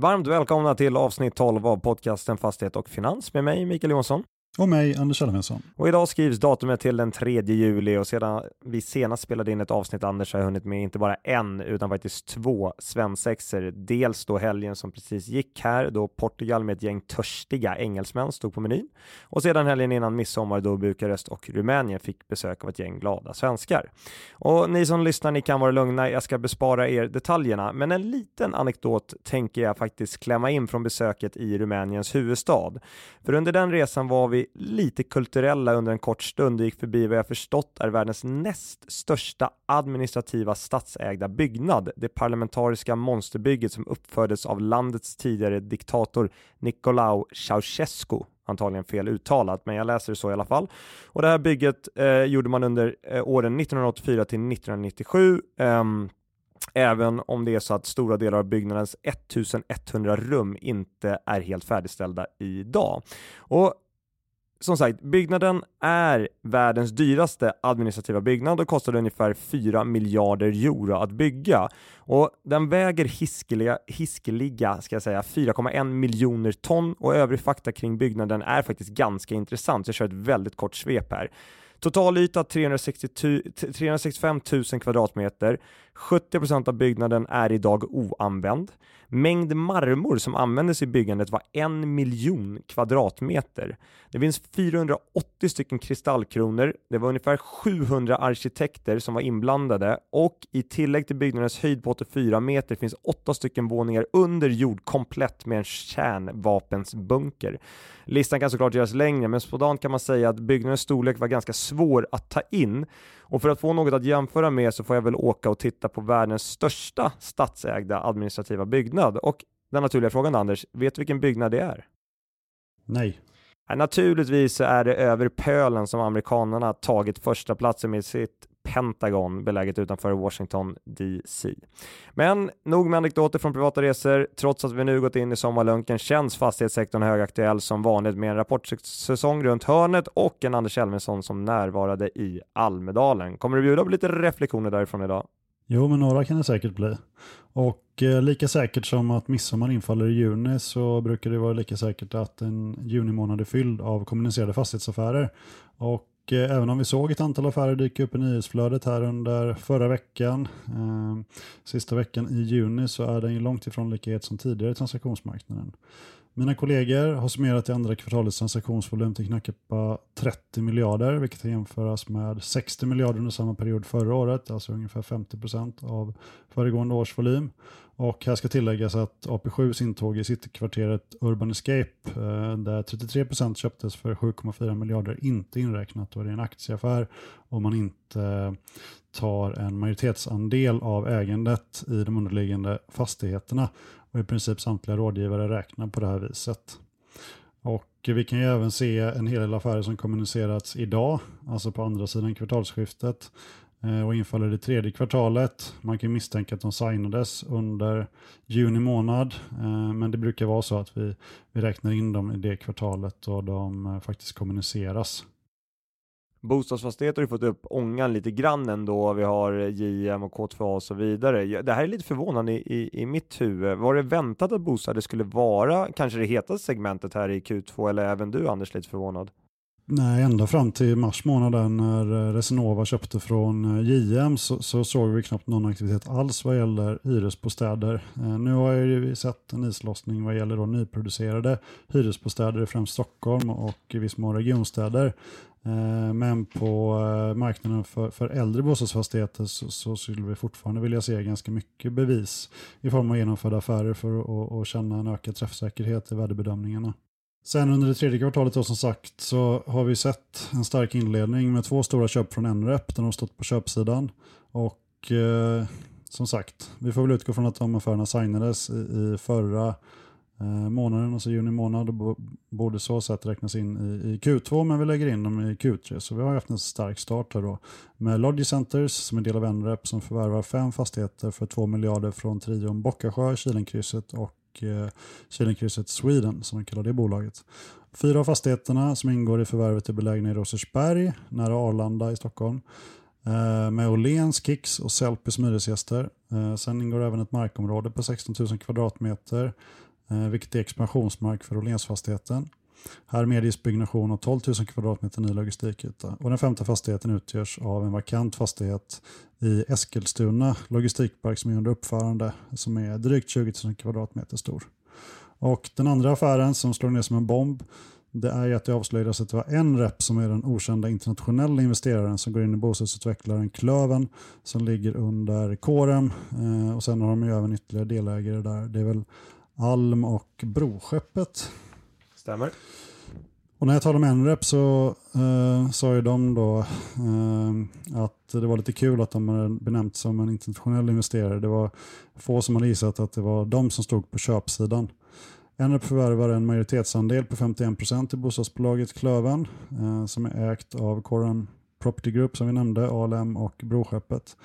Varmt välkomna till avsnitt 12 av podcasten Fastighet och Finans med mig Mikael Jonsson. Och mig, Anders Elfvensson. Och idag skrivs datumet till den 3 juli och sedan vi senast spelade in ett avsnitt Anders har jag hunnit med inte bara en utan faktiskt två svensexer. Dels då helgen som precis gick här då Portugal med ett gäng törstiga engelsmän stod på menyn och sedan helgen innan midsommar då Bukarest och Rumänien fick besök av ett gäng glada svenskar. Och ni som lyssnar, ni kan vara lugna. Jag ska bespara er detaljerna, men en liten anekdot tänker jag faktiskt klämma in från besöket i Rumäniens huvudstad. För under den resan var vi lite kulturella under en kort stund och gick förbi vad jag förstått är världens näst största administrativa statsägda byggnad, det parlamentariska monsterbygget som uppfördes av landets tidigare diktator Nicolae Ceausescu antagligen fel uttalat, men jag läser det så i alla fall. Och det här bygget eh, gjorde man under eh, åren 1984 till 1997. Um, ehm, även om det är så att stora delar av byggnadens 1100 rum inte är helt färdigställda idag. Och som sagt, byggnaden är världens dyraste administrativa byggnad och kostade ungefär 4 miljarder euro att bygga. Och den väger hiskeliga, hiskeliga ska jag säga, 4,1 miljoner ton och övrig fakta kring byggnaden är faktiskt ganska intressant. Jag kör ett väldigt kort svep här. Totalyta 360, 365 000 kvadratmeter. 70% av byggnaden är idag oanvänd. Mängd marmor som användes i byggandet var en miljon kvadratmeter. Det finns 480 stycken kristallkronor. Det var ungefär 700 arkitekter som var inblandade och i tillägg till byggnadens höjd på 84 meter finns åtta stycken våningar under jord komplett med en kärnvapensbunker. Listan kan såklart göras längre, men spontant kan man säga att byggnadens storlek var ganska svår att ta in och för att få något att jämföra med så får jag väl åka och titta på världens största statsägda administrativa byggnad. Och den naturliga frågan Anders, vet du vilken byggnad det är? Nej. Naturligtvis är det över pölen som amerikanerna tagit första platsen med sitt Pentagon beläget utanför Washington DC. Men nog med anekdoter från privata resor. Trots att vi nu gått in i sommarlunken känns fastighetssektorn högaktuell som vanligt med en rapportsäsong runt hörnet och en Anders Elfvinsson som närvarade i Almedalen. Kommer du bjuda på lite reflektioner därifrån idag? Jo, men några kan det säkert bli. Och eh, lika säkert som att midsommar infaller i juni så brukar det vara lika säkert att en junimånad är fylld av kommunicerade fastighetsaffärer. Och Eh, även om vi såg ett antal affärer dyka upp i nyhetsflödet här under förra veckan, eh, sista veckan i juni, så är den ju långt ifrån lika het som tidigare i transaktionsmarknaden. Mina kollegor har summerat i andra kvartalets transaktionsvolym till knappt 30 miljarder, vilket kan jämföras med 60 miljarder under samma period förra året, alltså ungefär 50 procent av föregående års volym. Och här ska tilläggas att AP7s intåg i citykvarteret Urban Escape, eh, där 33% köptes för 7,4 miljarder, inte inräknat. Och det är en aktieaffär om man inte tar en majoritetsandel av ägandet i de underliggande fastigheterna. Och i princip samtliga rådgivare räknar på det här viset. Och vi kan ju även se en hel del affärer som kommunicerats idag, alltså på andra sidan kvartalsskiftet Eh, och infaller det tredje kvartalet. Man kan misstänka att de signades under juni månad, eh, men det brukar vara så att vi, vi räknar in dem i det kvartalet och de eh, faktiskt kommuniceras. Bostadsfastigheter har ju fått upp ångan lite grann ändå. Vi har JM och K2A och så vidare. Det här är lite förvånande i, i, i mitt huvud. Var det väntat att bostäder skulle vara kanske det hetaste segmentet här i Q2 eller även du Anders lite förvånad? Nej, ända fram till mars månad när eh, Resinova köpte från eh, JM så, så, såg vi knappt någon aktivitet alls vad gäller hyresbostäder. Eh, nu har vi sett en islossning vad gäller då nyproducerade hyresbostäder i främst Stockholm och i viss mån regionstäder. Eh, men på eh, marknaden för, för äldre bostadsfastigheter så, så skulle vi fortfarande vilja se ganska mycket bevis i form av genomförda affärer för att, att känna en ökad träffsäkerhet i värdebedömningarna. Sen under det tredje kvartalet då som sagt så har vi sett en stark inledning med två stora köp från NREP där de har stått på köpsidan. Och eh, som sagt, vi får väl utgå från att de affärerna signades i, i förra eh, månaden, alltså juni månad, och borde så sett räknas in i, i, Q2, men vi lägger in dem i Q3. Så vi har haft en stark start här då. Med Logicenters som är del av NREP som förvärvar fem fastigheter för 2 miljarder från trion Bockasjö, Kilenkrysset och Eh, Kilenkrysset Sweden som de kallar det bolaget. Fyra av fastigheterna som ingår i förvärvet är belägna i Rosersberg, nära Arlanda i Stockholm. Eh, med Åhléns, Kicks och Sellpy som hyresgäster. Eh, sen ingår även ett markområde på 16 000 kvadratmeter vilket är expansionsmark för Åhlénsfastigheten. Här medges byggnation av 12 000 kvadratmeter ny logistikyta och den femte fastigheten utgörs av en vakant fastighet i Eskilstuna logistikpark som är under uppförande som är drygt 20 000 kvadratmeter stor. Och den andra affären som slår ner som en bomb det är att det avslöjades att det var en rep som är den okända internationella investeraren som går in i bostadsutvecklaren Klöven som ligger under Korem eh, och sen har de ju även ytterligare delägare där. Det är väl Alm och Broskeppet. Stämmer. Och när jag talade med NREP så eh, sa ju de då eh, att det var lite kul att de hade benämnt som en internationell investerare. Det var få som hade gissat att det var de som stod på köpsidan. NREP förvärvar en majoritetsandel på 51% i bostadsbolaget Klöven eh, som är ägt av Coran Property Group som vi nämnde, ALM och Broskeppet.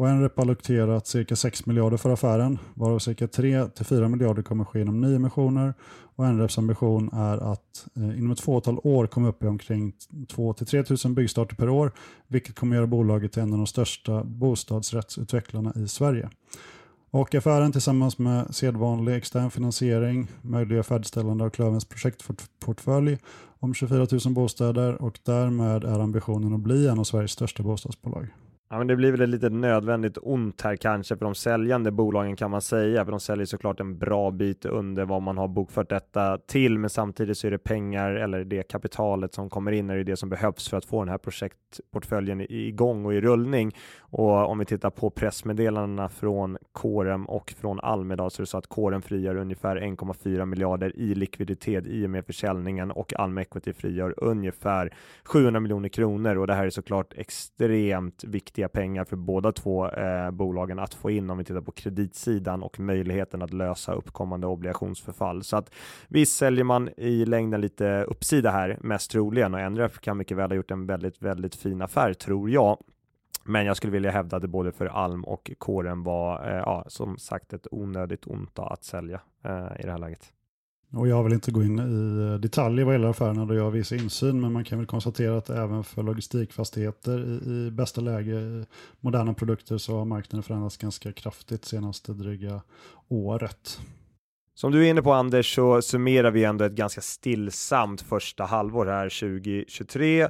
Och NREP har cirka 6 miljarder för affären, varav cirka 3-4 miljarder kommer ske genom nyemissioner. Och NREPs ambition är att eh, inom ett fåtal år komma upp i omkring 2-3 000 byggstarter per år, vilket kommer göra bolaget till en av de största bostadsrättsutvecklarna i Sverige. Och affären tillsammans med sedvanlig extern finansiering möjliggör färdigställande av Klövens projektportfölj om 24 000 bostäder och därmed är ambitionen att bli en av Sveriges största bostadsbolag. Ja, men det blir väl ett lite nödvändigt ont här kanske för de säljande bolagen kan man säga, för de säljer såklart en bra bit under vad man har bokfört detta till, men samtidigt så är det pengar eller det kapitalet som kommer in är det det som behövs för att få den här projektportföljen igång och i rullning. Och om vi tittar på pressmeddelandena från Korem och från Almedal så är det så att Korem frigör ungefär 1,4 miljarder i likviditet i och med försäljningen och Alma Equity frigör ungefär 700 miljoner kronor och det här är såklart extremt viktigt viktiga pengar för båda två eh, bolagen att få in om vi tittar på kreditsidan och möjligheten att lösa uppkommande obligationsförfall. Så att visst säljer man i längden lite uppsida här, mest troligen, och NRF kan mycket väl ha gjort en väldigt, väldigt fin affär, tror jag. Men jag skulle vilja hävda att det både för Alm och kåren var, eh, ja, som sagt, ett onödigt ont att sälja eh, i det här läget. Och jag vill inte gå in i eh, detaljer vad gäller affärerna då jag har viss insyn, men man kan väl konstatera att även för logistikfastigheter i, i bästa läge i moderna produkter så har marknaden förändrats ganska kraftigt senaste dryga året. Som du är inne på Anders så summerar vi ändå ett ganska stillsamt första halvår här 2023.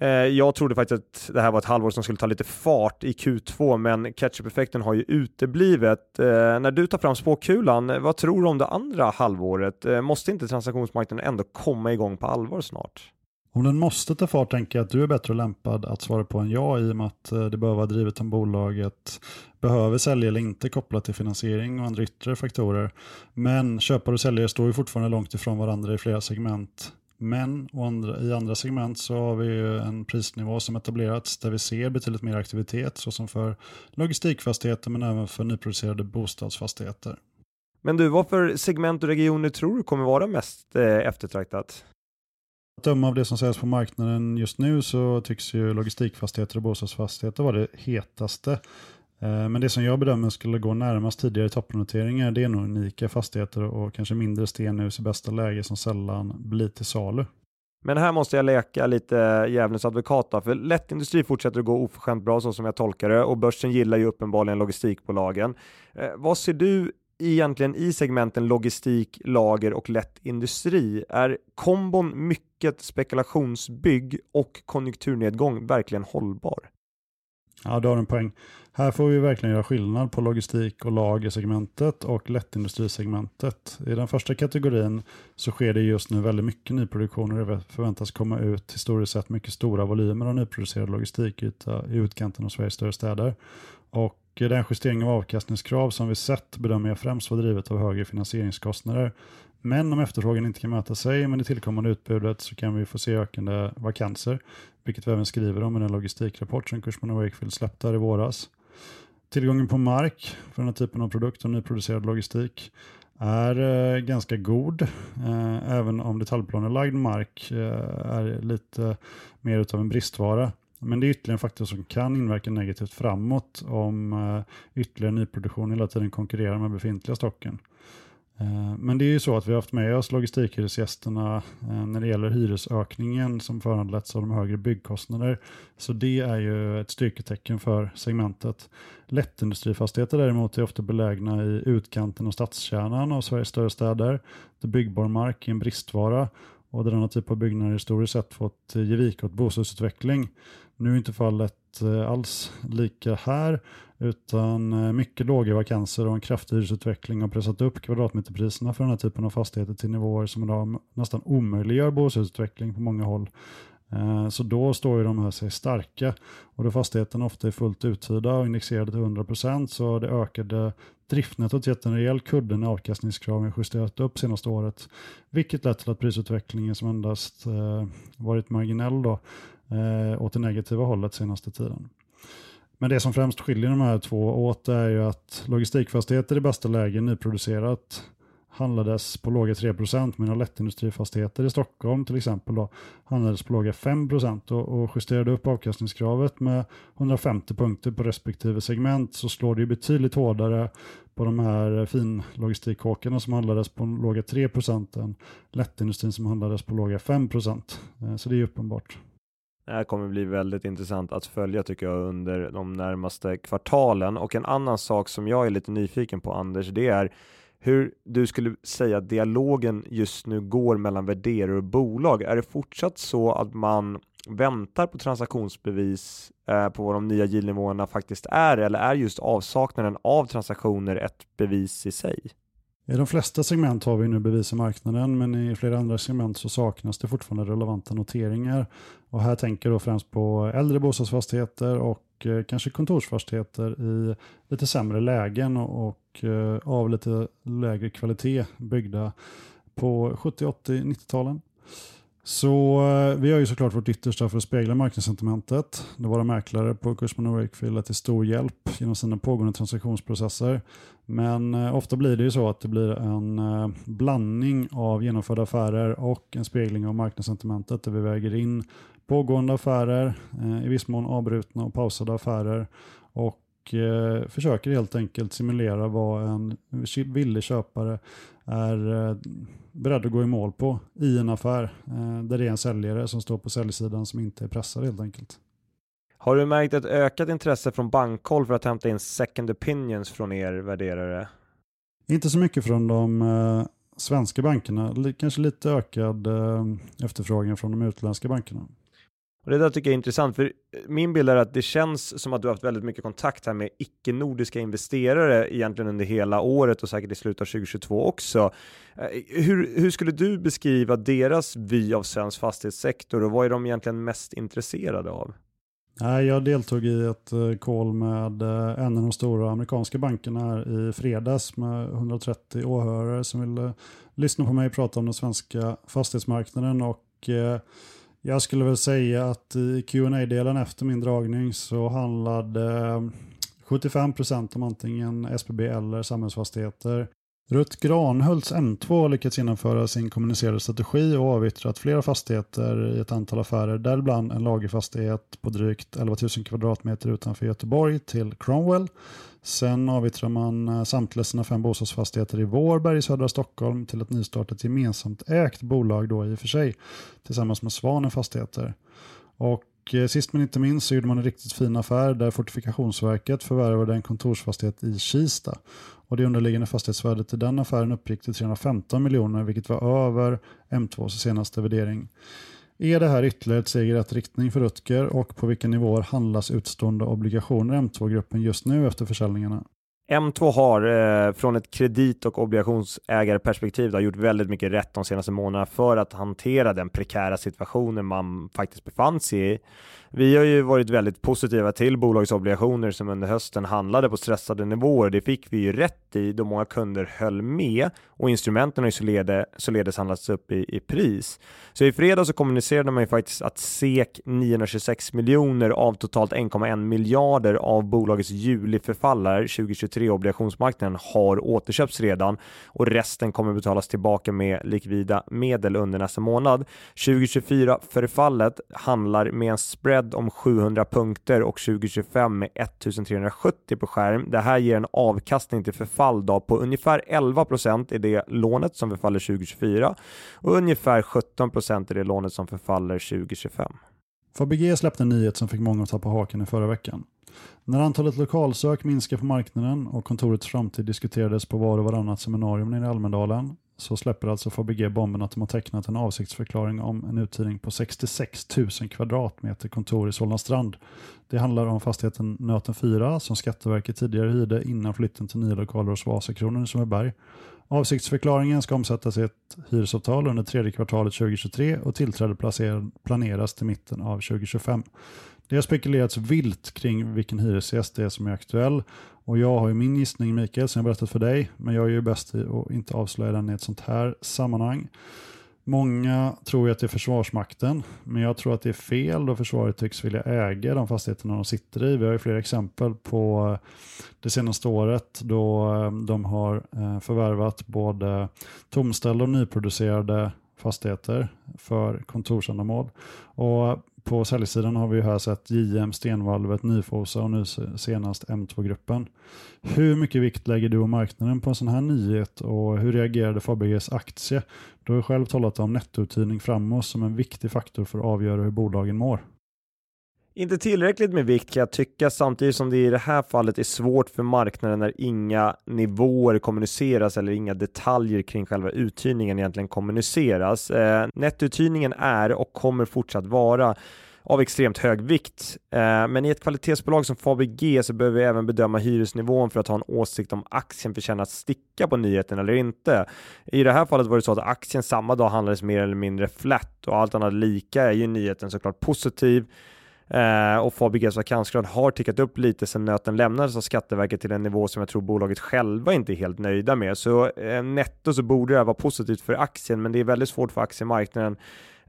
Eh, jag trodde faktiskt att det här var ett halvår som skulle ta lite fart i Q2, men catch-up-effekten har ju uteblivit. Eh, när du tar fram spåkulan, eh, vad tror du om det andra halvåret? Måste inte transaktionsmarknaden ändå komma igång på allvar snart? Om den måste ta fart tänker jag att du är bättre lämpad att svara på än jag i och med att det behöver vara drivet om bolaget behöver sälja eller inte kopplat till finansiering och andra yttre faktorer. Men köpare och säljare står ju fortfarande långt ifrån varandra i flera segment. Men andra, i andra segment så har vi en prisnivå som etablerats där vi ser betydligt mer aktivitet såsom för logistikfastigheter men även för nyproducerade bostadsfastigheter. Men du, vad för segment och regioner tror du kommer vara mest eh, eftertraktat? Att döma av det som sägs på marknaden just nu så tycks ju logistikfastigheter och bostadsfastigheter vara det hetaste. Eh, men det som jag bedömer skulle gå närmast tidigare toppnoteringar det är nog unika fastigheter och kanske mindre stenhus i bästa läge som sällan blir till salu. Men här måste jag leka lite djävulens advokat då, för lättindustri fortsätter att gå oförskämt bra så som jag tolkar det och börsen gillar ju uppenbarligen logistikbolagen. Eh, vad ser du egentligen i segmenten logistik, lager och lättindustri? Är kombon mycket spekulationsbygg och konjunkturnedgång verkligen hållbar? Ja, du har en poäng. Här får vi verkligen göra skillnad på logistik och lagersegmentet och lättindustrisegmentet. I den första kategorin så sker det just nu väldigt mycket nyproduktion och det förväntas komma ut historiskt sett mycket stora volymer av nyproducerad logistikyta i utkanten av Sveriges större städer. Och den justering av avkastningskrav som vi sett bedömer jag främst var drivet av högre finansieringskostnader. Men om efterfrågan inte kan möta sig med det tillkommande utbudet så kan vi få se ökande vakanser, vilket vi även skriver om i den logistikrapport som Cushman Wakefield släppte i våras. Tillgången på mark för den här typen av produkt och nyproducerad logistik är eh, ganska god, eh, även om detaljplanelagd mark eh, är lite mer utav en bristvara. Men det är ytterligare en faktor som kan inverka negativt framåt om eh, ytterligare nyproduktion hela tiden konkurrerar med befintliga stocken. Eh, men det är ju så att vi har haft med oss logistikhyresgästerna eh, när det gäller hyresökningen som föranletts av de högre byggkostnader. Så det är ju ett styrketecken för segmentet. Lättindustrifastigheter däremot är ofta belägna i utkanten och stadskärnan av Sveriges större städer. där byggbar mark är en bristvara och där denna typ av byggnader historiskt sett fått ge vika åt bostadsutveckling. Nu är inte fallet eh, alls lika här utan eh, mycket låga vakanser och en kraftig hyresutveckling har pressat upp kvadratmeterpriserna för den här typen av fastigheter till nivåer som idag nästan omöjliggör bostadsutveckling på många håll. Eh, så då står ju de här sig starka och då fastigheterna ofta är fullt uthyrda och indexerade till 100% så har det ökade driftnettot gett en rejäl kudde när avkastningskraven justerat upp senaste året. Vilket lett till att prisutvecklingen som endast eh, varit marginell då, åt det negativa hållet senaste tiden. Men det som främst skiljer de här två åt är ju att logistikfastigheter i bästa läge nyproducerat handlades på låga 3% medan lättindustrifastigheter i Stockholm till exempel då, handlades på låga 5% och, och justerade upp avkastningskravet med 150 punkter på respektive segment så slår det ju betydligt hårdare på de här finlogistikkåkarna som handlades på låga 3% än lättindustrin som handlades på låga 5%. Eh, så det är uppenbart. Det här kommer bli väldigt intressant att följa tycker jag under de närmaste kvartalen. Och en annan sak som jag är lite nyfiken på Anders, det är hur du skulle säga att dialogen just nu går mellan värderare och bolag. Är det fortsatt så att man väntar på transaktionsbevis eh, på vad de nya yieldnivåerna faktiskt är eller är just avsaknaden av transaktioner ett bevis i sig? I de flesta segment har vi nu bevis i marknaden men i flera andra segment så saknas det fortfarande relevanta noteringar. Och här tänker jag främst på äldre bostadsfastigheter och eh, kanske kontorsfastigheter i lite sämre lägen och, och eh, av lite lägre kvalitet byggda på 70, 80, 90-talen. Så eh, vi gör ju såklart vårt yttersta för att spegla marknadssentimentet. Våra mäklare på Cushman Wakefield är till stor hjälp genom sina pågående transaktionsprocesser. Men eh, ofta blir det ju så att det blir en eh, blandning av genomförda affärer och en spegling av marknadssentimentet där vi väger in pågående affärer, eh, i viss mån avbrutna och pausade affärer och eh, försöker helt enkelt simulera vad en villig köpare är eh, beredd att gå i mål på i en affär eh, där det är en säljare som står på säljsidan som inte är pressad helt enkelt. Har du märkt ett ökat intresse från bankhåll för att hämta in second opinions från er värderare? Inte så mycket från de eh, svenska bankerna, kanske lite ökad efterfrågan från de utländska bankerna. Och det där tycker jag är intressant, för min bild är att det känns som att du har haft väldigt mycket kontakt här med icke-nordiska investerare egentligen under hela året och säkert i slutet av 2022 också. Eh, hur, hur skulle du beskriva deras vy av svensk fastighetssektor och vad är de egentligen mest intresserade av? Jag deltog i ett eh, call med eh, en av de stora amerikanska bankerna här i fredags med 130 åhörare som ville eh, lyssna på mig prata om den svenska fastighetsmarknaden och jag skulle väl säga att i qa delen efter min dragning så handlade 75% om antingen SBB eller samhällsfastigheter. Rutt Granhults M2 har lyckats genomföra sin kommunicerade strategi och avyttrat flera fastigheter i ett antal affärer, däribland en lagerfastighet på drygt 11 000 kvadratmeter utanför Göteborg till Cromwell. Sen avyttrar man eh, samtliga sina fem bostadsfastigheter i Vårberg i södra Stockholm till ett nystartat gemensamt ägt bolag då i och för sig tillsammans med Svanen Fastigheter. Och och sist men inte minst så gjorde man en riktigt fin affär där Fortifikationsverket förvärvade en kontorsfastighet i Kista. Och det underliggande fastighetsvärdet i den affären uppgick till 315 miljoner vilket var över M2s senaste värdering. Är det här ytterligare ett steg i rätt riktning för Rutger och på vilka nivåer handlas utstående obligationer M2-gruppen just nu efter försäljningarna? M2 har eh, från ett kredit och obligationsägarperspektiv då, gjort väldigt mycket rätt de senaste månaderna för att hantera den prekära situationen man faktiskt befann sig i. Vi har ju varit väldigt positiva till bolagsobligationer som under hösten handlade på stressade nivåer. Det fick vi ju rätt i då många kunder höll med och instrumenten har ju således, således handlats upp i, i pris. Så i fredags så kommunicerade man ju faktiskt att SEK 926 miljoner av totalt 1,1 miljarder av bolagets juliförfallare 2023 obligationsmarknaden har återköpts redan och resten kommer betalas tillbaka med likvida medel under nästa månad. 2024 förfallet handlar med en spread om 700 punkter och 2025 med 1370 på skärm. Det här ger en avkastning till förfall då på ungefär 11% i det lånet som förfaller 2024 och ungefär 17% i det lånet som förfaller 2025. Fabege släppte en nyhet som fick många att tappa haken i förra veckan. När antalet lokalsök minskar på marknaden och kontorets framtid diskuterades på var och varannat seminarium nere i Almedalen så släpper alltså Fabege bomben att de har tecknat en avsiktsförklaring om en uthyrning på 66 000 kvadratmeter kontor i Solna strand. Det handlar om fastigheten Nöten 4 som Skatteverket tidigare hyrde innan flytten till nya lokaler hos Vasakronan i Sundbyberg. Avsiktsförklaringen ska omsättas i ett hyresavtal under tredje kvartalet 2023 och tillträde planeras till mitten av 2025. Det har spekulerats vilt kring vilken hyresgäst det är som är aktuell och jag har ju min gissning Mikael som jag berättat för dig men jag är ju bäst i att inte avslöja den i ett sånt här sammanhang. Många tror ju att det är Försvarsmakten, men jag tror att det är fel då försvaret tycks vilja äga de fastigheterna de sitter i. Vi har ju flera exempel på eh, det senaste året då eh, de har eh, förvärvat både tomställda och nyproducerade fastigheter för kontorsändamål. Och på säljsidan har vi här sett JM, Stenvalvet, Nyfosa och nu senast M2-gruppen. Hur mycket vikt lägger du och marknaden på en sån här nyhet och hur reagerade Fabeges aktie? Du har själv talat om nettouthyrning framåt som en viktig faktor för att avgöra hur bolagen mår. Inte tillräckligt med vikt kan jag tycka samtidigt som det i det här fallet är svårt för marknaden när inga nivåer kommuniceras eller inga detaljer kring själva uthyrningen egentligen kommuniceras. Eh, nettouthyrningen är och kommer fortsatt vara av extremt hög vikt. Eh, men i ett kvalitetsbolag som Fabg så behöver vi även bedöma hyresnivån för att ha en åsikt om aktien förtjänar att sticka på nyheten eller inte. I det här fallet var det så att aktien samma dag handlades mer eller mindre flat och allt annat lika är ju nyheten såklart positiv. Eh, och Fabeges vakansgrad har tickat upp lite sedan nöten lämnades av Skatteverket till en nivå som jag tror bolaget själva inte är helt nöjda med. Så eh, netto så borde det här vara positivt för aktien, men det är väldigt svårt för aktiemarknaden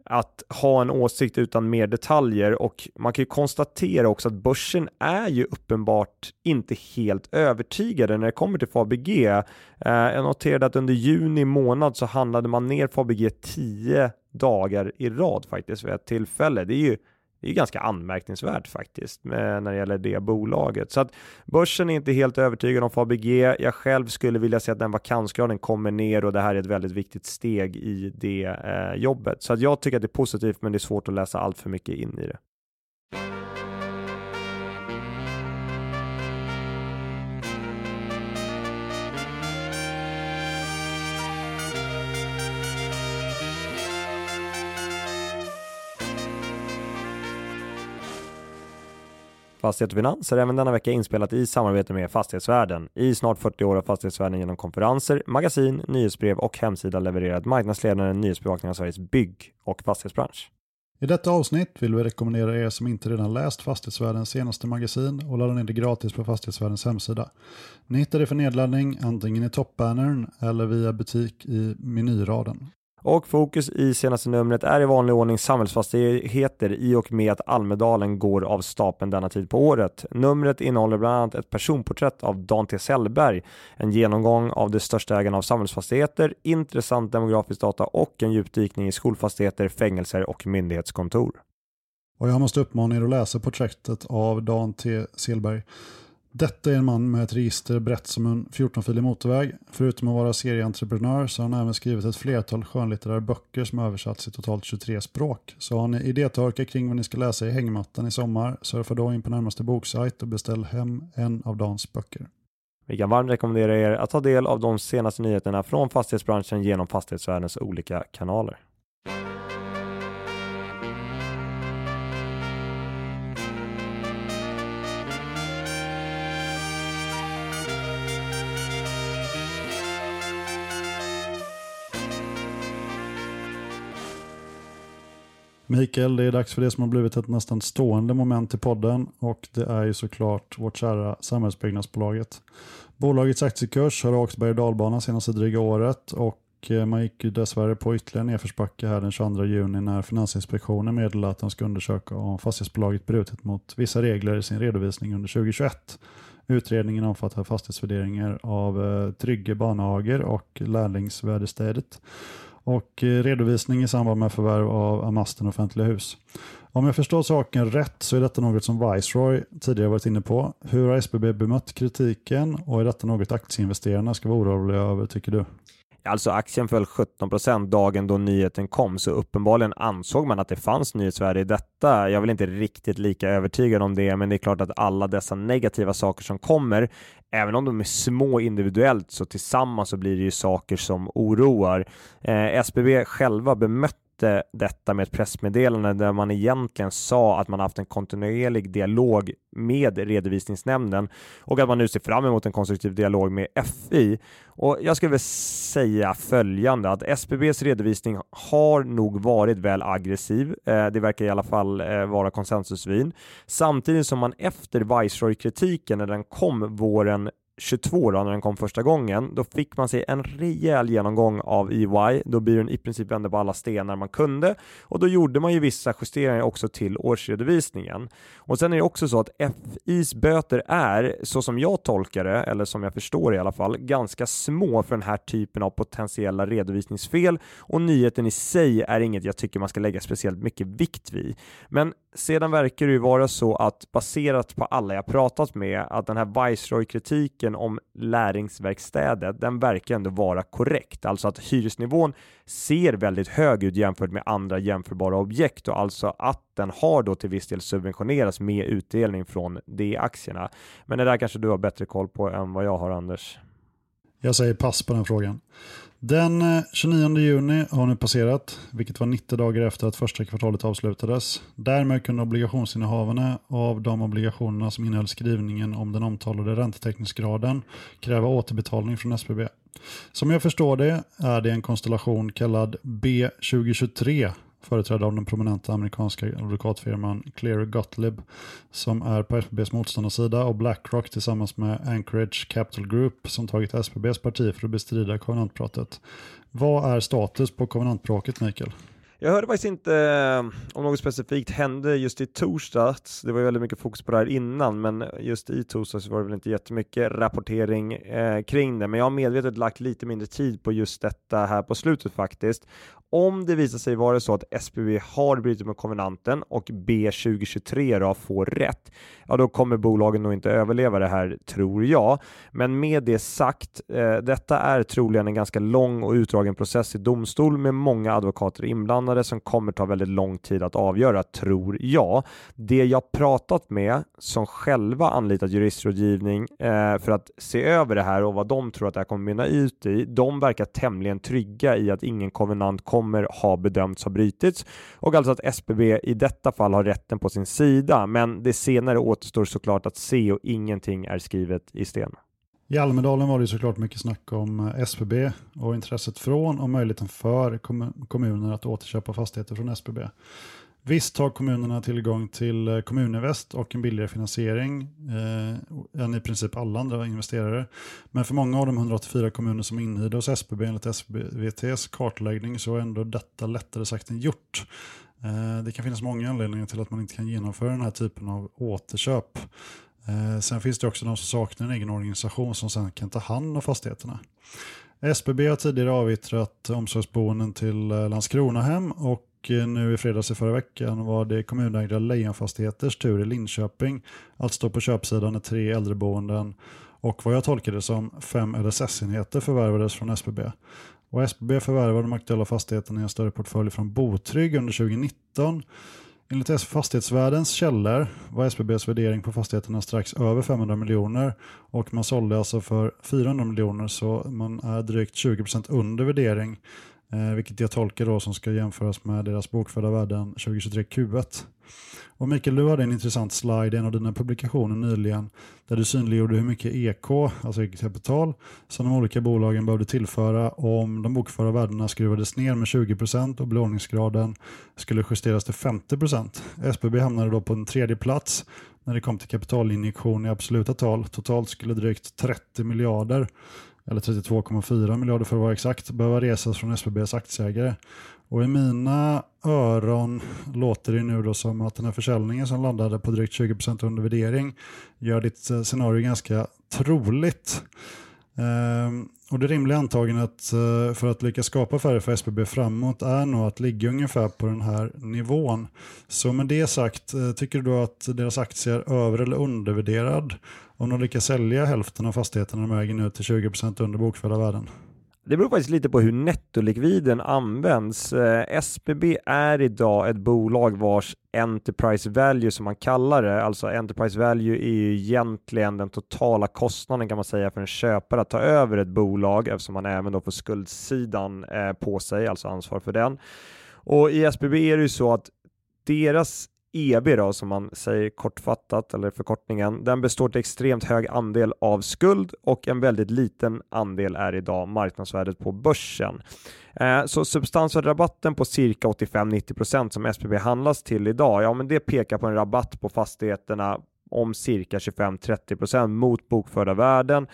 att ha en åsikt utan mer detaljer och man kan ju konstatera också att börsen är ju uppenbart inte helt övertygade när det kommer till Fabg. Eh, jag noterade att under juni månad så handlade man ner Fabg 10 dagar i rad faktiskt vid ett tillfälle. Det är ju det är ganska anmärkningsvärt faktiskt med, när det gäller det bolaget. Så att börsen är inte helt övertygad om Fabg. Jag själv skulle vilja se att den vakansgraden kommer ner och det här är ett väldigt viktigt steg i det eh, jobbet. Så att jag tycker att det är positivt men det är svårt att läsa allt för mycket in i det. Fastighet och Finans är även denna vecka inspelat i samarbete med Fastighetsvärlden. I snart 40 år har Fastighetsvärlden genom konferenser, magasin, nyhetsbrev och hemsida levererat marknadsledande nyhetsbevakning av Sveriges bygg och fastighetsbransch. I detta avsnitt vill vi rekommendera er som inte redan läst Fastighetsvärldens senaste magasin och ladda ner det gratis på Fastighetsvärldens hemsida. Ni hittar det för nedladdning antingen i toppbannern eller via butik i menyraden. Och fokus i senaste numret är i vanlig ordning samhällsfastigheter i och med att Almedalen går av stapeln denna tid på året. Numret innehåller bland annat ett personporträtt av Dan T. Sellberg, en genomgång av de största ägarna av samhällsfastigheter, intressant demografisk data och en djupdykning i skolfastigheter, fängelser och myndighetskontor. Och jag måste uppmana er att läsa porträttet av Dan T. Sellberg. Detta är en man med ett register brett som en 14-filig motorväg. Förutom att vara serieentreprenör så har han även skrivit ett flertal skönlitterära böcker som översatts i totalt 23 språk. Så har ni idétorka kring vad ni ska läsa i hängmattan i sommar, surfa då in på närmaste boksajt och beställ hem en av Dans böcker. Vi kan varmt rekommendera er att ta del av de senaste nyheterna från fastighetsbranschen genom fastighetsvärldens olika kanaler. Mikael, det är dags för det som har blivit ett nästan stående moment i podden och det är ju såklart vårt kära Samhällsbyggnadsbolaget. Bolagets aktiekurs har åkt berg och dalbana senaste dryga året och eh, man gick ju dessvärre på ytterligare nedförsbacke här den 22 juni när Finansinspektionen meddelade att de ska undersöka om fastighetsbolaget brutit mot vissa regler i sin redovisning under 2021. Utredningen omfattar fastighetsvärderingar av eh, Trygge Barnhager och Lärlingsvärdestädet och eh, redovisning i samband med förvärv av Amasten offentliga hus. Om jag förstår saken rätt så är detta något som Viceroy tidigare varit inne på. Hur har SBB bemött kritiken och är detta något aktieinvesterarna ska vara oroliga över tycker du? Alltså aktien föll 17% dagen då nyheten kom, så uppenbarligen ansåg man att det fanns nyhetsvärde i detta. Jag vill inte riktigt lika övertygad om det, men det är klart att alla dessa negativa saker som kommer, även om de är små individuellt, så tillsammans så blir det ju saker som oroar. Eh, SBB själva bemötte bemötte detta med ett pressmeddelande där man egentligen sa att man haft en kontinuerlig dialog med redovisningsnämnden och att man nu ser fram emot en konstruktiv dialog med FI. Och jag skulle väl säga följande att SBBs redovisning har nog varit väl aggressiv. Eh, det verkar i alla fall eh, vara konsensusvin. Samtidigt som man efter Viceroy-kritiken när den kom våren 22 då, när den kom första gången, då fick man sig en rejäl genomgång av EY. Då byrån i princip vände på alla stenar man kunde och då gjorde man ju vissa justeringar också till årsredovisningen. Och sen är det också så att FIs böter är, så som jag tolkar det, eller som jag förstår i alla fall, ganska små för den här typen av potentiella redovisningsfel och nyheten i sig är inget jag tycker man ska lägga speciellt mycket vikt vid. Men sedan verkar det ju vara så att baserat på alla jag pratat med att den här Viceroy-kritiken om lärlingsverkstäder den verkar ändå vara korrekt. Alltså att hyresnivån ser väldigt hög ut jämfört med andra jämförbara objekt och alltså att den har då till viss del subventionerats med utdelning från de aktierna. Men det där kanske du har bättre koll på än vad jag har Anders. Jag säger pass på den frågan. Den eh, 29 juni har nu passerat, vilket var 90 dagar efter att första kvartalet avslutades. Därmed kunde obligationsinnehavarna av de obligationerna som innehöll skrivningen om den omtalade räntetäckningsgraden kräva återbetalning från SBB. Som jag förstår det är det en konstellation kallad B2023 företrädd av den prominenta amerikanska advokatfirman Clear Gottlieb som är på SBBs motståndarsida och Blackrock tillsammans med Anchorage Capital Group som tagit SBBs parti för att bestrida konventpratet. Vad är status på kovenantbråket Mikael? Jag hörde faktiskt inte eh, om något specifikt hände just i torsdags. Det var ju väldigt mycket fokus på det här innan, men just i torsdags var det väl inte jättemycket rapportering eh, kring det. Men jag har medvetet lagt lite mindre tid på just detta här på slutet faktiskt om det visar sig vara så att SBB har brutit mot konvenanten och B2023 då får rätt, ja då kommer bolagen nog inte överleva det här tror jag. Men med det sagt, eh, detta är troligen en ganska lång och utdragen process i domstol med många advokater inblandade som kommer ta väldigt lång tid att avgöra, tror jag. Det jag pratat med som själva anlitat juristrådgivning eh, för att se över det här och vad de tror att det här kommer mynna ut i, de verkar tämligen trygga i att ingen konvenant kommer kommer ha bedömts ha brutits och alltså att SBB i detta fall har rätten på sin sida. Men det senare återstår såklart att se och ingenting är skrivet i sten. I Almedalen var det såklart mycket snack om eh, SBB och intresset från och möjligheten för kommuner att återköpa fastigheter från SBB. Visst har kommunerna tillgång till eh, Kommuninvest och en billigare finansiering eh, än i princip alla andra investerare. Men för många av de 184 kommuner som är inhyrda hos SBB enligt SBVTs kartläggning så är ändå detta lättare sagt än gjort. Eh, det kan finnas många anledningar till att man inte kan genomföra den här typen av återköp. Eh, sen finns det också de som saknar en egen organisation som sen kan ta hand om fastigheterna. SBB har tidigare avyttrat omsorgsboenden till eh, Landskronahem och eh, nu i fredags i förra veckan var det kommunägda Lejonfastigheters tur i Linköping att stå på köpsidan när tre äldreboenden och vad jag tolkar det som fem LSS-enheter förvärvades från SBB. Och SBB förvärvade de aktuella fastigheterna i en större portfölj från Botrygg under 2019. Enligt Fastighetsvärdens källor var SBBs värdering på fastigheterna strax över 500 miljoner och man sålde alltså för 400 miljoner så man är drygt 20% under värdering. Eh, vilket jag tolkar då som ska jämföras med deras bokförda värden 2023 Q1. Och Mikael, du hade en intressant slide i en av dina publikationer nyligen där du synliggjorde hur mycket EK, alltså eget kapital, som de olika bolagen behövde tillföra om de bokförda värdena skruvades ner med 20% och belåningsgraden skulle justeras till 50%. SBB hamnade då på en tredje plats när det kom till kapitalinjektion i absoluta tal. Totalt skulle drygt 30 miljarder eller 32,4 miljarder för att vara exakt, behöva resas från SBBs aktieägare. Och i mina öron låter det nu då som att den här försäljningen som landade på drygt 20% under värdering gör ditt eh, scenario ganska troligt. Ehm, och det rimliga antagandet eh, för att lyckas skapa affärer för SBB framåt är nog att ligga ungefär på den här nivån. Så med det sagt, eh, tycker du då att deras aktie är över eller undervärderad om de lyckas sälja hälften av fastigheterna de äger nu till 20% under bokförda värden? Det beror faktiskt lite på hur nettolikviden används. Eh, SBB är idag ett bolag vars Enterprise Value som man kallar det, alltså Enterprise Value är ju egentligen den totala kostnaden kan man säga för en köpare att ta över ett bolag eftersom man även då får skuldsidan eh, på sig, alltså ansvar för den. Och i SBB är det ju så att deras EB då, som man säger kortfattat, eller förkortningen, den består till extremt hög andel av skuld och en väldigt liten andel är idag marknadsvärdet på börsen. Eh, så substansvärderabatten på cirka 85-90% som SBB handlas till idag, ja men det pekar på en rabatt på fastigheterna om cirka 25-30% mot bokförda värden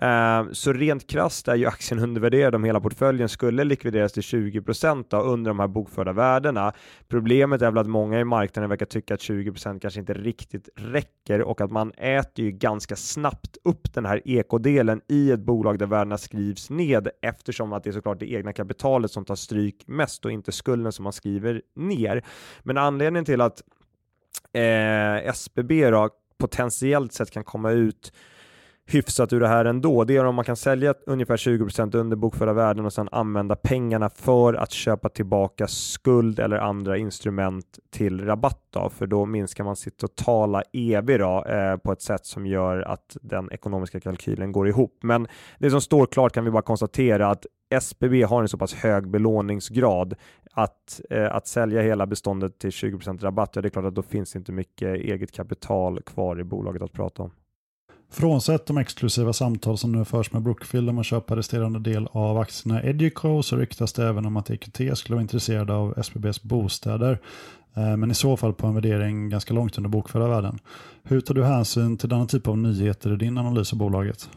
Eh, så rent krasst är ju aktien undervärderad om hela portföljen skulle likvideras till 20% under de här bokförda värdena. Problemet är väl att många i marknaden verkar tycka att 20% kanske inte riktigt räcker och att man äter ju ganska snabbt upp den här ekodelen i ett bolag där värdena skrivs ned eftersom att det är såklart det egna kapitalet som tar stryk mest och inte skulden som man skriver ner. Men anledningen till att eh, SBB då potentiellt sett kan komma ut hyfsat ur det här ändå. Det är om man kan sälja ungefär 20% under bokförda värden och sedan använda pengarna för att köpa tillbaka skuld eller andra instrument till rabatt då, för då minskar man sitt totala EV då, eh, på ett sätt som gör att den ekonomiska kalkylen går ihop. Men det som står klart kan vi bara konstatera att SBB har en så pass hög belåningsgrad att, eh, att sälja hela beståndet till 20% rabatt, ja det är klart att då finns inte mycket eget kapital kvar i bolaget att prata om. Frånsett de exklusiva samtal som nu förs med Brookfield om att köpa resterande del av aktierna Educo så ryktas det även om att EQT skulle vara intresserade av SBBs bostäder. Eh, men i så fall på en värdering ganska långt under bokförda värden. Hur tar du hänsyn till denna typ av nyheter i din analys av bolaget?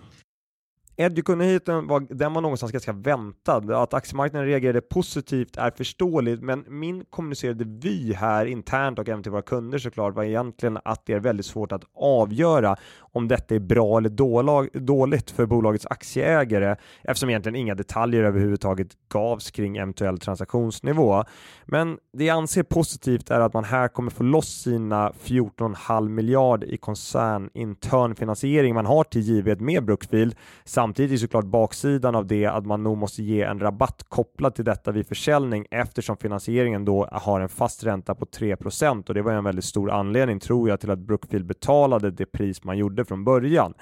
Educo-nyheten var, den var någonstans ganska väntad. Att aktiemarknaden reagerade positivt är förståeligt, men min kommunicerade vy här internt och även till våra kunder såklart var egentligen att det är väldigt svårt att avgöra om detta är bra eller dåligt för bolagets aktieägare eftersom egentligen inga detaljer överhuvudtaget gavs kring eventuell transaktionsnivå. Men det jag anser positivt är att man här kommer få loss sina 14,5 miljard i koncernintern finansiering man har till givet med Brookfield Samtidigt är såklart baksidan av det att man nog måste ge en rabatt kopplad till detta vid försäljning eftersom finansieringen då har en fast ränta på 3 och det var en väldigt stor anledning tror jag till att Brookfield betalade det pris man gjorde från början.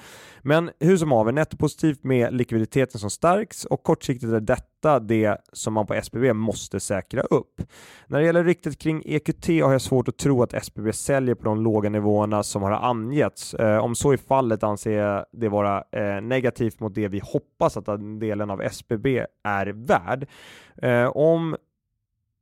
Men hur som haver, nettopositivt med likviditeten som stärks och kortsiktigt är detta det som man på SBB måste säkra upp. När det gäller ryktet kring EQT har jag svårt att tro att SBB säljer på de låga nivåerna som har angetts. Eh, om så är fallet anser jag det vara eh, negativt mot det vi hoppas att den delen av SBB är värd. Eh, om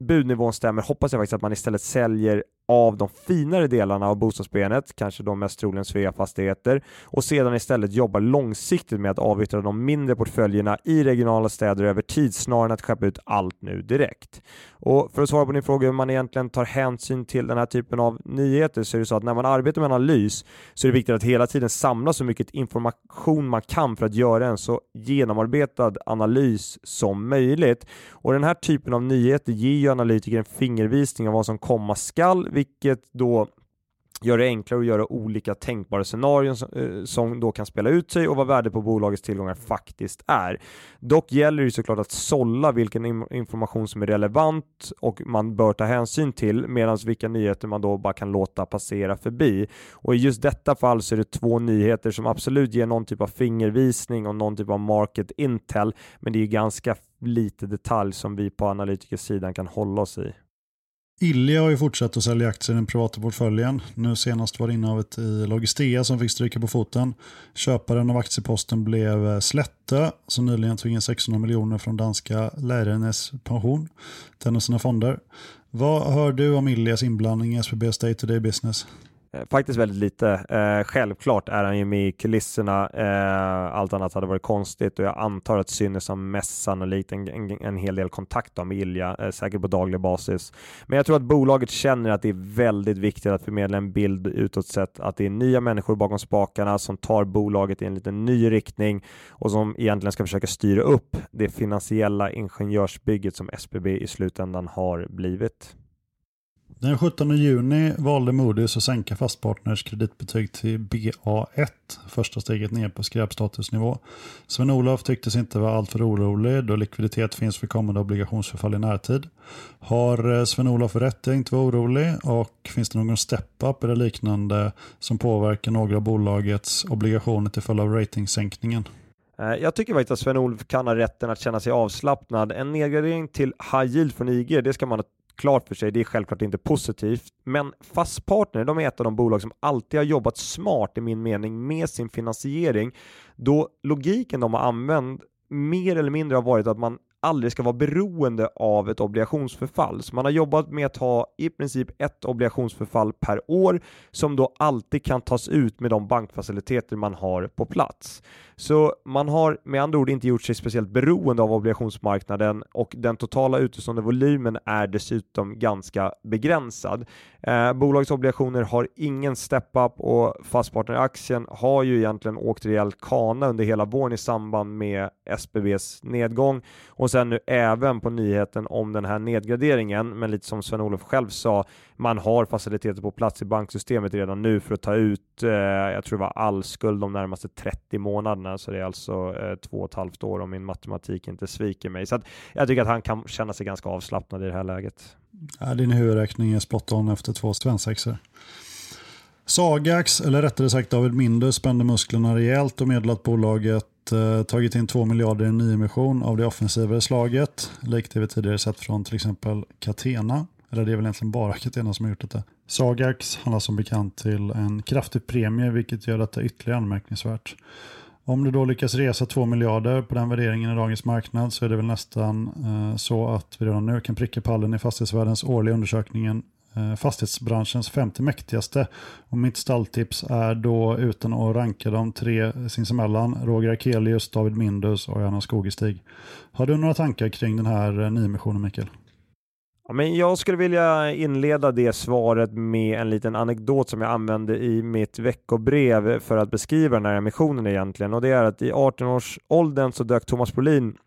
budnivån stämmer hoppas jag faktiskt att man istället säljer av de finare delarna av bostadsbenet, kanske de mest troligen Svea-fastigheter, och sedan istället jobbar långsiktigt med att avyttra de mindre portföljerna i regionala städer över tid snarare än att skeppa ut allt nu direkt. Och för att svara på din fråga hur man egentligen tar hänsyn till den här typen av nyheter så är det så att när man arbetar med analys så är det viktigt att hela tiden samla så mycket information man kan för att göra en så genomarbetad analys som möjligt. Och den här typen av nyheter ger ju analytiker en fingervisning av vad som komma skall vilket då gör det enklare att göra olika tänkbara scenarion som, eh, som, då kan spela ut sig och vad värdet på bolagets tillgångar faktiskt är. Dock gäller det såklart att sålla vilken information som är relevant och man bör ta hänsyn till medan vilka nyheter man då bara kan låta passera förbi. Och i just detta fall så är det två nyheter som absolut ger någon typ av fingervisning och någon typ av market intel men det är ganska lite detalj som vi på analytikersidan kan hålla oss i. Ilja har ju fortsatt att sälja aktier i den privata portföljen. Nu senast var det innehavet i Logistea som fick stryka på foten. Köparen av aktieposten blev eh, Slätte som nyligen tog in 600 miljoner från danska Lärarnes pension till en av sina fonder. Vad hör du om Iljas inblandning i SBBs day-to-day business? Eh, faktiskt väldigt lite. Eh, självklart är han ju med i kulisserna. Eh, allt annat hade varit konstigt och jag antar att Synnes har mest sannolikt en, en, en hel del kontakt med Ilja, eh, säkert på daglig basis. Men jag tror att bolaget känner att det är väldigt viktigt att förmedla en bild utåt sett att det är nya människor bakom spakarna som tar bolaget i en liten ny riktning och som egentligen ska försöka styra upp det finansiella ingenjörsbygget som SBB i slutändan har blivit. Den 17 juni valde Moody's att sänka Fastpartners kreditbetyg till BA1, första steget ner på skräpstatusnivå. Sven-Olof tycktes inte vara alltför orolig då likviditet finns för kommande obligationsförfall i närtid. Har eh, Sven-Olof rätt att inte vara orolig och finns det någon step-up eller liknande som påverkar några av bolagets obligationer till följd av ratingsänkningen? Eh, jag tycker faktiskt att Sven-Olof kan ha rätten att känna sig avslappnad. En nedgradering till high yield från IG, det ska man klart för sig. Det är självklart inte positivt, men Fastpartner, de är ett av de bolag som alltid har jobbat smart i min mening med sin finansiering, då logiken de har använt mer eller mindre har varit att man aldrig ska vara beroende av ett obligationsförfall. Så man har jobbat med att ha i princip ett obligationsförfall per år som då alltid kan tas ut med de bankfaciliteter man har på plats. Så man har med andra ord inte gjort sig speciellt beroende av obligationsmarknaden och den totala utestående volymen är dessutom ganska begränsad. Eh, bolagets obligationer har ingen step-up och fastpartneraktien har ju egentligen åkt rejäl kana under hela våren i samband med SBBs nedgång och sen nu även på nyheten om den här nedgraderingen. Men lite som Sven-Olof själv sa, man har faciliteter på plats i banksystemet redan nu för att ta ut, eh, jag tror det var all skuld de närmaste 30 månaderna, så det är alltså eh, två och ett halvt år om min matematik inte sviker mig. Så att jag tycker att han kan känna sig ganska avslappnad i det här läget. Ja, din huvudräkning är spot on efter två svensexor. Sagax, eller rättare sagt David Mindus, spände musklerna rejält och meddelade att bolaget eh, tagit in 2 miljarder i nyemission av det offensivare slaget, likt det vi tidigare sett från till exempel Catena. Eller det är väl egentligen bara Catena som har gjort detta. Sagax handlar som bekant till en kraftig premie vilket gör detta ytterligare anmärkningsvärt. Om du då lyckas resa 2 miljarder på den värderingen i dagens marknad så är det väl nästan eh, så att vi redan nu kan pricka pallen i fastighetsvärldens årliga undersökningen eh, fastighetsbranschens femte mäktigaste. Och mitt stalltips är då utan att ranka de tre sinsemellan, Roger Akelius, David Mindus och Johanna Skogestig. Har du några tankar kring den här eh, nyemissionen Mikael? Ja, men jag skulle vilja inleda det svaret med en liten anekdot som jag använde i mitt veckobrev för att beskriva den här emissionen egentligen. Och det är att i 18-årsåldern så dök Thomas Brolin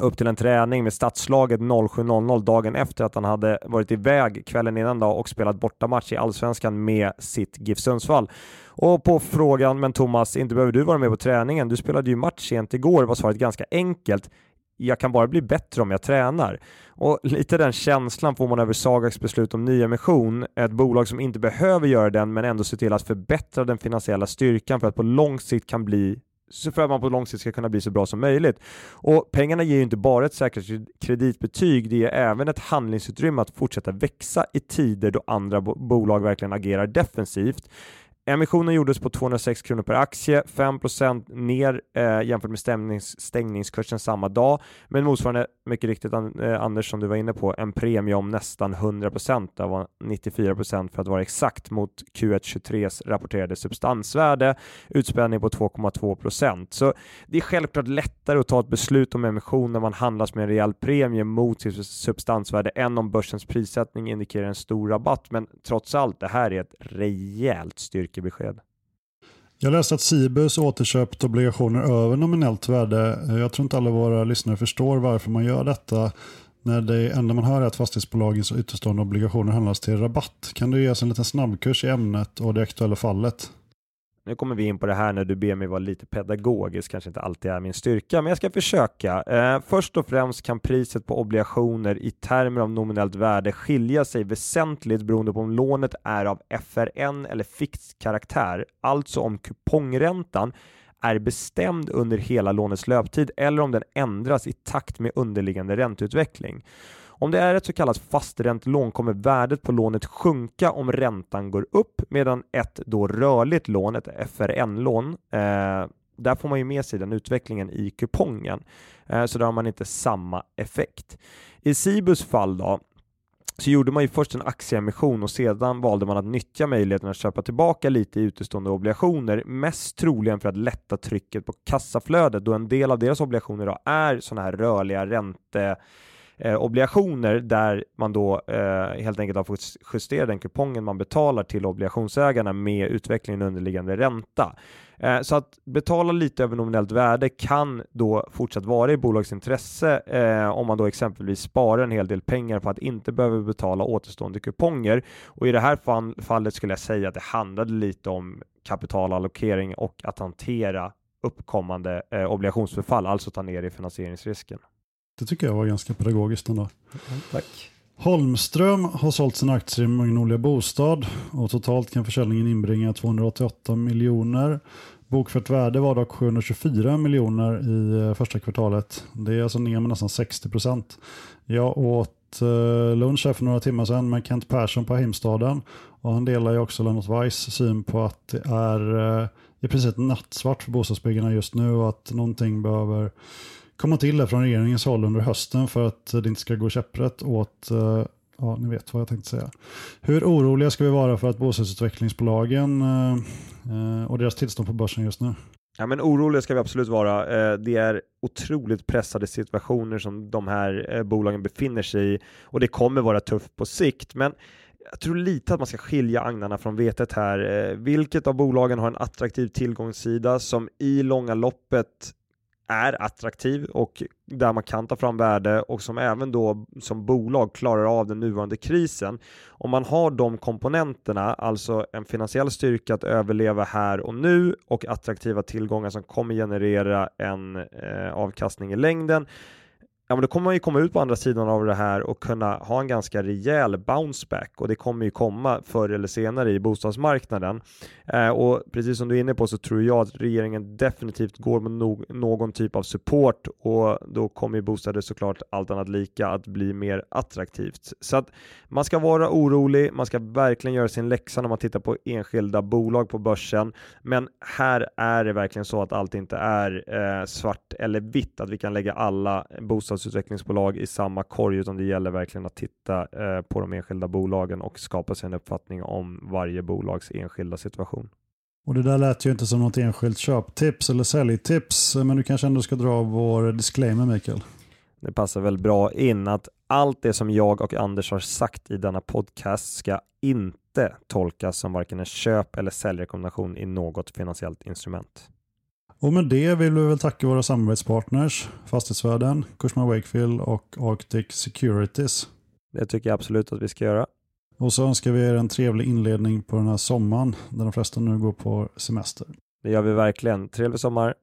upp till en träning med stadslaget 07.00 dagen efter att han hade varit iväg kvällen innan dag och spelat bortamatch i Allsvenskan med sitt GIF Sundsvall. Och på frågan, men Thomas, inte behöver du vara med på träningen? Du spelade ju match sent igår, var svaret ganska enkelt jag kan bara bli bättre om jag tränar. Och lite den känslan får man över Sagax beslut om nyemission, ett bolag som inte behöver göra den men ändå ser till att förbättra den finansiella styrkan för att på lång sikt kan bli så för att man på lång sikt ska kunna bli så bra som möjligt. Och pengarna ger ju inte bara ett säkert kreditbetyg, det ger även ett handlingsutrymme att fortsätta växa i tider då andra bolag verkligen agerar defensivt. Emissionen gjordes på 206 kronor per aktie, 5% ner eh, jämfört med stämnings, stängningskursen samma dag, men motsvarande, mycket riktigt eh, Anders som du var inne på, en premie om nästan 100 det var 94% för att vara exakt mot Q1 23s rapporterade substansvärde, utspänning på 2,2% Så det är självklart lättare att ta ett beslut om emission när man handlas med en rejäl premie mot sitt substansvärde än om börsens prissättning indikerar en stor rabatt, men trots allt, det här är ett rejält styrke besked. Jag läste att Cibus återköpt obligationer över nominellt värde. Jag tror inte alla våra lyssnare förstår varför man gör detta när det enda man hör är att fastighetsbolagens utestående obligationer handlas till rabatt. Kan du ge oss en liten snabbkurs i ämnet och det aktuella fallet? Nu kommer vi in på det här när du ber mig vara lite pedagogisk, kanske inte alltid är min styrka, men jag ska försöka. Eh, först och främst kan priset på obligationer i termer av nominellt värde skilja sig väsentligt beroende på om lånet är av FRN eller fixed karaktär, alltså om kupongräntan är bestämd under hela lånets löptid eller om den ändras i takt med underliggande ränteutveckling. Om det är ett så kallat fasträntelån kommer värdet på lånet sjunka om räntan går upp medan ett då rörligt lån, ett FRN-lån, eh, där får man ju med sig den utvecklingen i kupongen. Eh, så där har man inte samma effekt. I Cibus fall då, så gjorde man ju först en aktieemission och sedan valde man att nyttja möjligheten att köpa tillbaka lite i utestående obligationer, mest troligen för att lätta trycket på kassaflödet då en del av deras obligationer då är sådana här rörliga ränte eh, obligationer där man då eh, helt enkelt har fått justera den kupongen man betalar till obligationsägarna med utvecklingen underliggande ränta. Eh, så att betala lite över nominellt värde kan då fortsatt vara i bolagsintresse eh, om man då exempelvis sparar en hel del pengar på att inte behöva betala återstående kuponger. Och i det här fall, fallet skulle jag säga att det handlade lite om kapitalallokering och att hantera uppkommande eh, obligationsförfall, alltså ta ner i finansieringsrisken. Det tycker jag var ganska pedagogiskt ändå. Mm, tack. Holmström har sålt sina aktier i Magnolia Bostad och totalt kan försäljningen inbringa 288 miljoner. Bokfört värde var dock 724 miljoner i eh, första kvartalet. Det är alltså ner med nästan 60 procent. Jag åt eh, lunch här för några timmar sedan med Kent Persson på Heimstaden och han delar ju också Lennart Weiss syn på att det är eh, i princip nattsvart för bostadsbyggarna just nu och att någonting behöver komma till från regeringens håll under hösten för att det inte ska gå käpprätt åt eh, Ja, ni vet vad jag tänkte säga. Hur oroliga ska vi vara för att bostadsutvecklingsbolagen eh, eh och deras tillstånd på börsen just nu? Ja, men oroliga ska vi absolut vara. Eh, det är otroligt pressade situationer som de här bolagen befinner sig i och det kommer vara tufft på sikt. Men jag tror lite att man ska skilja agnarna från vetet här. Vilket av bolagen har en attraktiv tillgångssida som i långa loppet är attraktiv och där man kan ta fram värde och som även då som bolag klarar av den nuvarande krisen. Om man har de komponenterna, alltså en finansiell styrka att överleva här och nu och attraktiva tillgångar som kommer generera en eh, avkastning i längden, ja men då kommer man ju komma ut på andra sidan av det här och kunna ha en ganska rejäl bounceback och det kommer ju komma förr eller senare i bostadsmarknaden. Eh, och precis som du är inne på så tror jag att regeringen definitivt går med no någon typ av support och då kommer ju bostäder såklart allt annat lika att bli mer attraktivt. Så att man ska vara orolig, man ska verkligen göra sin läxa när man tittar på enskilda bolag på börsen. Men här är det verkligen så att allt inte är eh, svart eller vitt, att vi kan lägga alla bostads bostadsutvecklingsbolag i samma korg, utan det gäller verkligen att titta eh, på de enskilda bolagen och skapa sig en uppfattning om varje bolags enskilda situation. Och det där lät ju inte som något enskilt köptips eller säljtips, men du kanske ändå ska dra vår disclaimer Mikael? Det passar väl bra in att allt det som jag och Anders har sagt i denna podcast ska inte tolkas som varken en köp eller säljrekommendation i något finansiellt instrument. Och med det vill vi väl tacka våra samarbetspartners Fastighetsvärden, Cushman Wakefield och Arctic Securities. Det tycker jag absolut att vi ska göra. Och så önskar vi er en trevlig inledning på den här sommaren där de flesta nu går på semester. Det gör vi verkligen. Trevlig sommar!